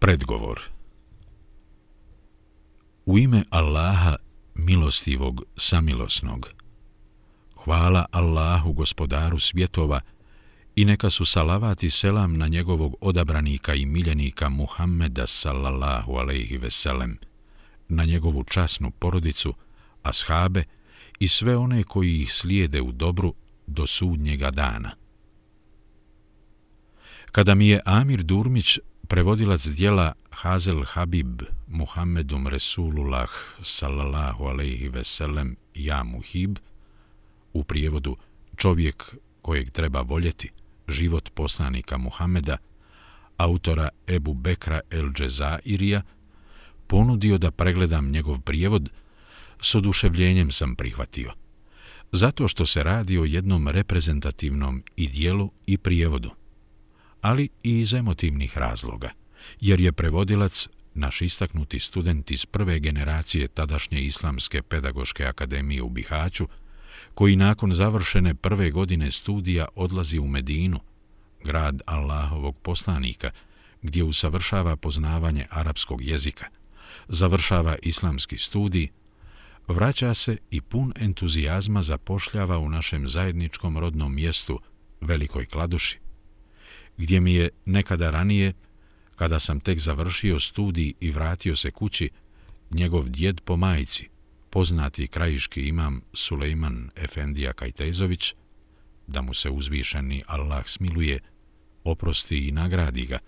Predgovor U ime Allaha, milostivog, samilosnog. Hvala Allahu, gospodaru svjetova, i neka su salavat i selam na njegovog odabranika i miljenika Muhammeda sallallahu alaihi veselem, na njegovu časnu porodicu, ashabe i sve one koji ih slijede u dobru do sudnjega dana. Kada mi je Amir Durmić, prevodilac dijela Hazel Habib Muhammedum Resulullah sallallahu alaihi veselem ja muhib, u prijevodu čovjek kojeg treba voljeti, život poslanika Muhameda, autora Ebu Bekra el Džezairija, ponudio da pregledam njegov prijevod, s oduševljenjem sam prihvatio. Zato što se radi o jednom reprezentativnom i dijelu i prijevodu, ali i iz emotivnih razloga, jer je prevodilac naš istaknuti student iz prve generacije tadašnje Islamske pedagoške akademije u Bihaću, koji nakon završene prve godine studija odlazi u Medinu, grad Allahovog poslanika, gdje usavršava poznavanje arapskog jezika, završava islamski studij, vraća se i pun entuzijazma zapošljava u našem zajedničkom rodnom mjestu, Velikoj Kladuši, gdje mi je nekada ranije, kada sam tek završio studij i vratio se kući, njegov djed po majici, poznati krajiški imam Sulejman Efendija Kajtezović, da mu se uzvišeni Allah smiluje, oprosti i nagradi ga,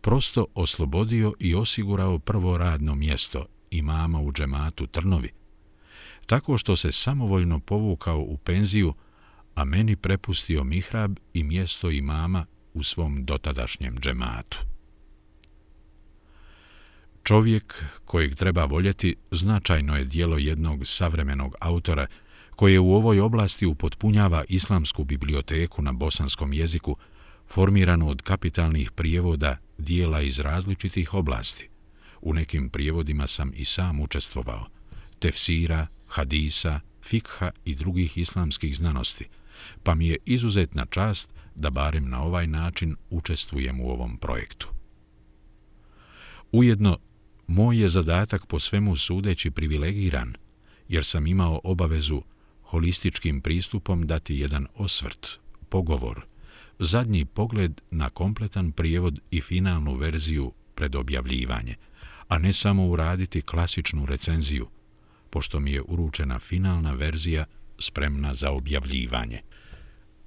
prosto oslobodio i osigurao prvo radno mjesto imama u džematu Trnovi, tako što se samovoljno povukao u penziju, a meni prepustio mihrab i mjesto imama u svom dotadašnjem džematu. Čovjek kojeg treba voljeti značajno je dijelo jednog savremenog autora koje u ovoj oblasti upotpunjava islamsku biblioteku na bosanskom jeziku, formiranu od kapitalnih prijevoda dijela iz različitih oblasti. U nekim prijevodima sam i sam učestvovao. Tefsira, hadisa, fikha i drugih islamskih znanosti, pa mi je izuzetna čast da barem na ovaj način učestvujem u ovom projektu. Ujedno, moj je zadatak po svemu sudeći privilegiran, jer sam imao obavezu holističkim pristupom dati jedan osvrt, pogovor, zadnji pogled na kompletan prijevod i finalnu verziju pred objavljivanje, a ne samo uraditi klasičnu recenziju, pošto mi je uručena finalna verzija spremna za objavljivanje.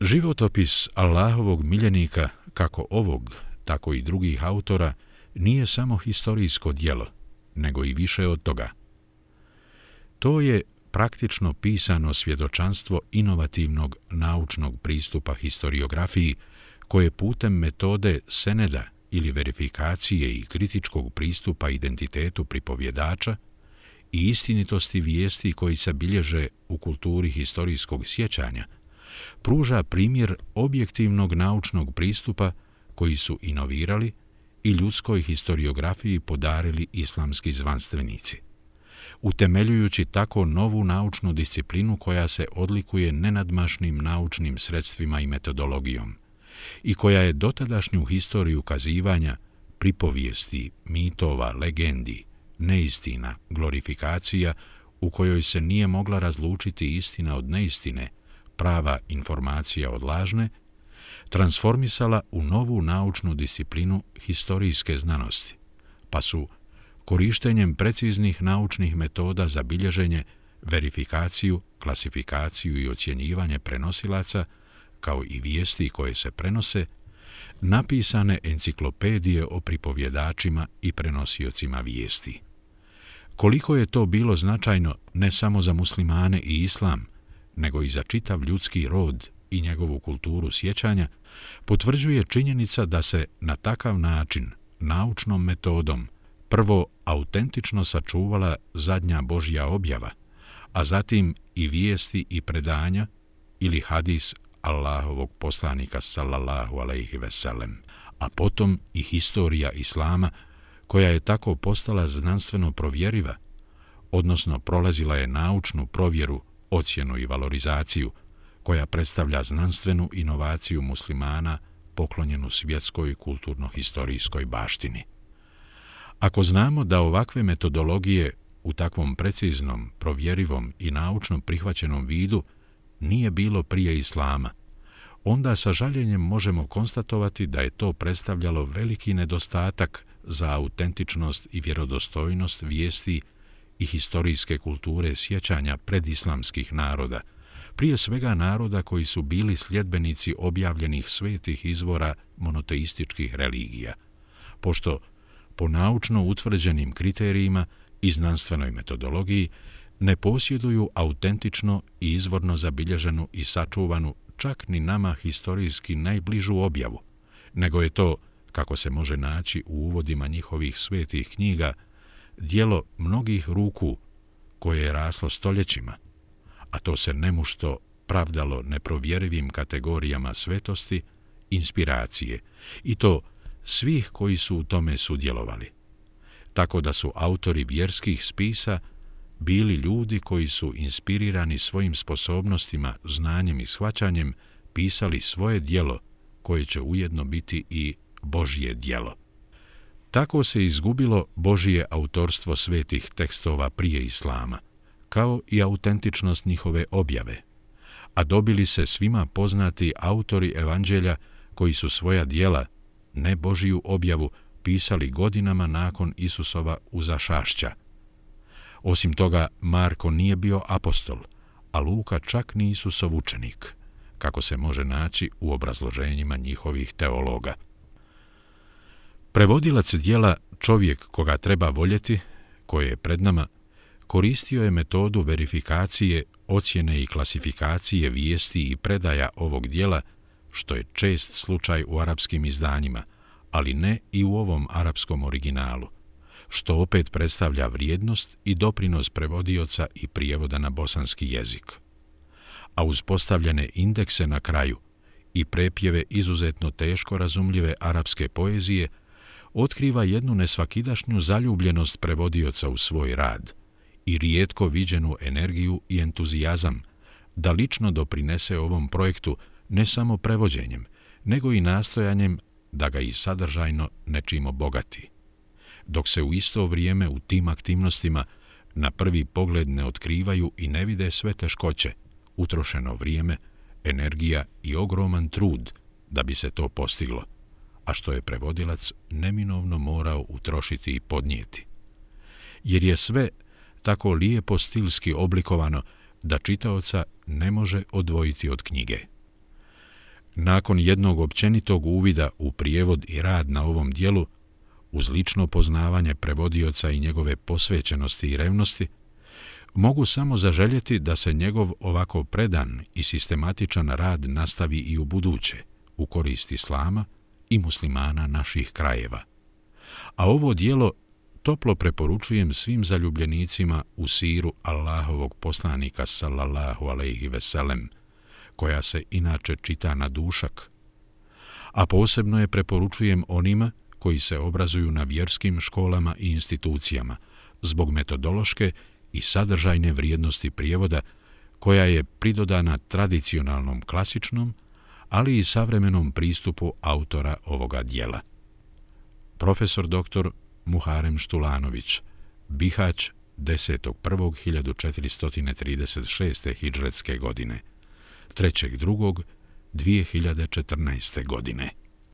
Životopis Allahovog miljenika, kako ovog, tako i drugih autora, nije samo historijsko dijelo, nego i više od toga. To je praktično pisano svjedočanstvo inovativnog naučnog pristupa historiografiji koje putem metode seneda ili verifikacije i kritičkog pristupa identitetu pripovjedača i istinitosti vijesti koji se bilježe u kulturi historijskog sjećanja, pruža primjer objektivnog naučnog pristupa koji su inovirali i ljudskoj historiografiji podarili islamski zvanstvenici utemeljujući tako novu naučnu disciplinu koja se odlikuje nenadmašnim naučnim sredstvima i metodologijom i koja je dotadašnju historiju kazivanja, pripovijesti, mitova, legendi, neistina, glorifikacija, u kojoj se nije mogla razlučiti istina od neistine, prava informacija od lažne, transformisala u novu naučnu disciplinu historijske znanosti, pa su korištenjem preciznih naučnih metoda za bilježenje, verifikaciju, klasifikaciju i ocjenjivanje prenosilaca, kao i vijesti koje se prenose, napisane enciklopedije o pripovjedačima i prenosiocima vijesti. Koliko je to bilo značajno ne samo za muslimane i islam, nego i za čitav ljudski rod i njegovu kulturu sjećanja, potvrđuje činjenica da se na takav način, naučnom metodom, prvo autentično sačuvala zadnja Božja objava, a zatim i vijesti i predanja ili hadis Allahovog poslanika sallallahu alaihi veselem, a potom i historija Islama koja je tako postala znanstveno provjeriva, odnosno prolazila je naučnu provjeru, ocjenu i valorizaciju, koja predstavlja znanstvenu inovaciju muslimana poklonjenu svjetskoj kulturno-historijskoj baštini. Ako znamo da ovakve metodologije u takvom preciznom, provjerivom i naučno prihvaćenom vidu nije bilo prije islama, onda sa žaljenjem možemo konstatovati da je to predstavljalo veliki nedostatak za autentičnost i vjerodostojnost vijesti i historijske kulture sjećanja predislamskih naroda, prije svega naroda koji su bili sljedbenici objavljenih svetih izvora monoteističkih religija, pošto po naučno utvrđenim kriterijima i znanstvenoj metodologiji ne posjeduju autentično i izvorno zabilježenu i sačuvanu čak ni nama historijski najbližu objavu, nego je to, kako se može naći u uvodima njihovih svetih knjiga, dijelo mnogih ruku koje je raslo stoljećima, a to se nemušto pravdalo neprovjerivim kategorijama svetosti, inspiracije, i to svih koji su u tome sudjelovali. Tako da su autori vjerskih spisa bili ljudi koji su inspirirani svojim sposobnostima, znanjem i shvaćanjem pisali svoje dijelo koje će ujedno biti i Božje dijelo. Tako se izgubilo Božije autorstvo svetih tekstova prije Islama, kao i autentičnost njihove objave, a dobili se svima poznati autori evanđelja koji su svoja dijela, ne Božiju objavu, pisali godinama nakon Isusova uzašašća. Osim toga, Marko nije bio apostol, a Luka čak ni Isusov učenik, kako se može naći u obrazloženjima njihovih teologa. Prevodilac dijela čovjek koga treba voljeti, koje je pred nama, koristio je metodu verifikacije, ocjene i klasifikacije vijesti i predaja ovog dijela, što je čest slučaj u arapskim izdanjima, ali ne i u ovom arapskom originalu, što opet predstavlja vrijednost i doprinos prevodioca i prijevoda na bosanski jezik. A uz postavljene indekse na kraju i prepjeve izuzetno teško razumljive arapske poezije, otkriva jednu nesvakidašnju zaljubljenost prevodioca u svoj rad i rijetko viđenu energiju i entuzijazam da lično doprinese ovom projektu ne samo prevođenjem, nego i nastojanjem da ga i sadržajno nečim obogati. Dok se u isto vrijeme u tim aktivnostima na prvi pogled ne otkrivaju i ne vide sve teškoće, utrošeno vrijeme, energija i ogroman trud da bi se to postiglo, a što je prevodilac neminovno morao utrošiti i podnijeti. Jer je sve tako lijepo stilski oblikovano da čitaoca ne može odvojiti od knjige. Nakon jednog općenitog uvida u prijevod i rad na ovom dijelu, uz lično poznavanje prevodioca i njegove posvećenosti i revnosti, mogu samo zaželjeti da se njegov ovako predan i sistematičan rad nastavi i u buduće, u korist islama i muslimana naših krajeva. A ovo dijelo toplo preporučujem svim zaljubljenicima u siru Allahovog poslanika sallallahu alaihi veselem, koja se inače čita na dušak. A posebno je preporučujem onima koji se obrazuju na vjerskim školama i institucijama zbog metodološke i sadržajne vrijednosti prijevoda koja je pridodana tradicionalnom klasičnom, ali i savremenom pristupu autora ovoga dijela. Profesor dr. Muharem Štulanović, Bihać 10.1.1436. hidžretske godine, 3.2.2014. godine.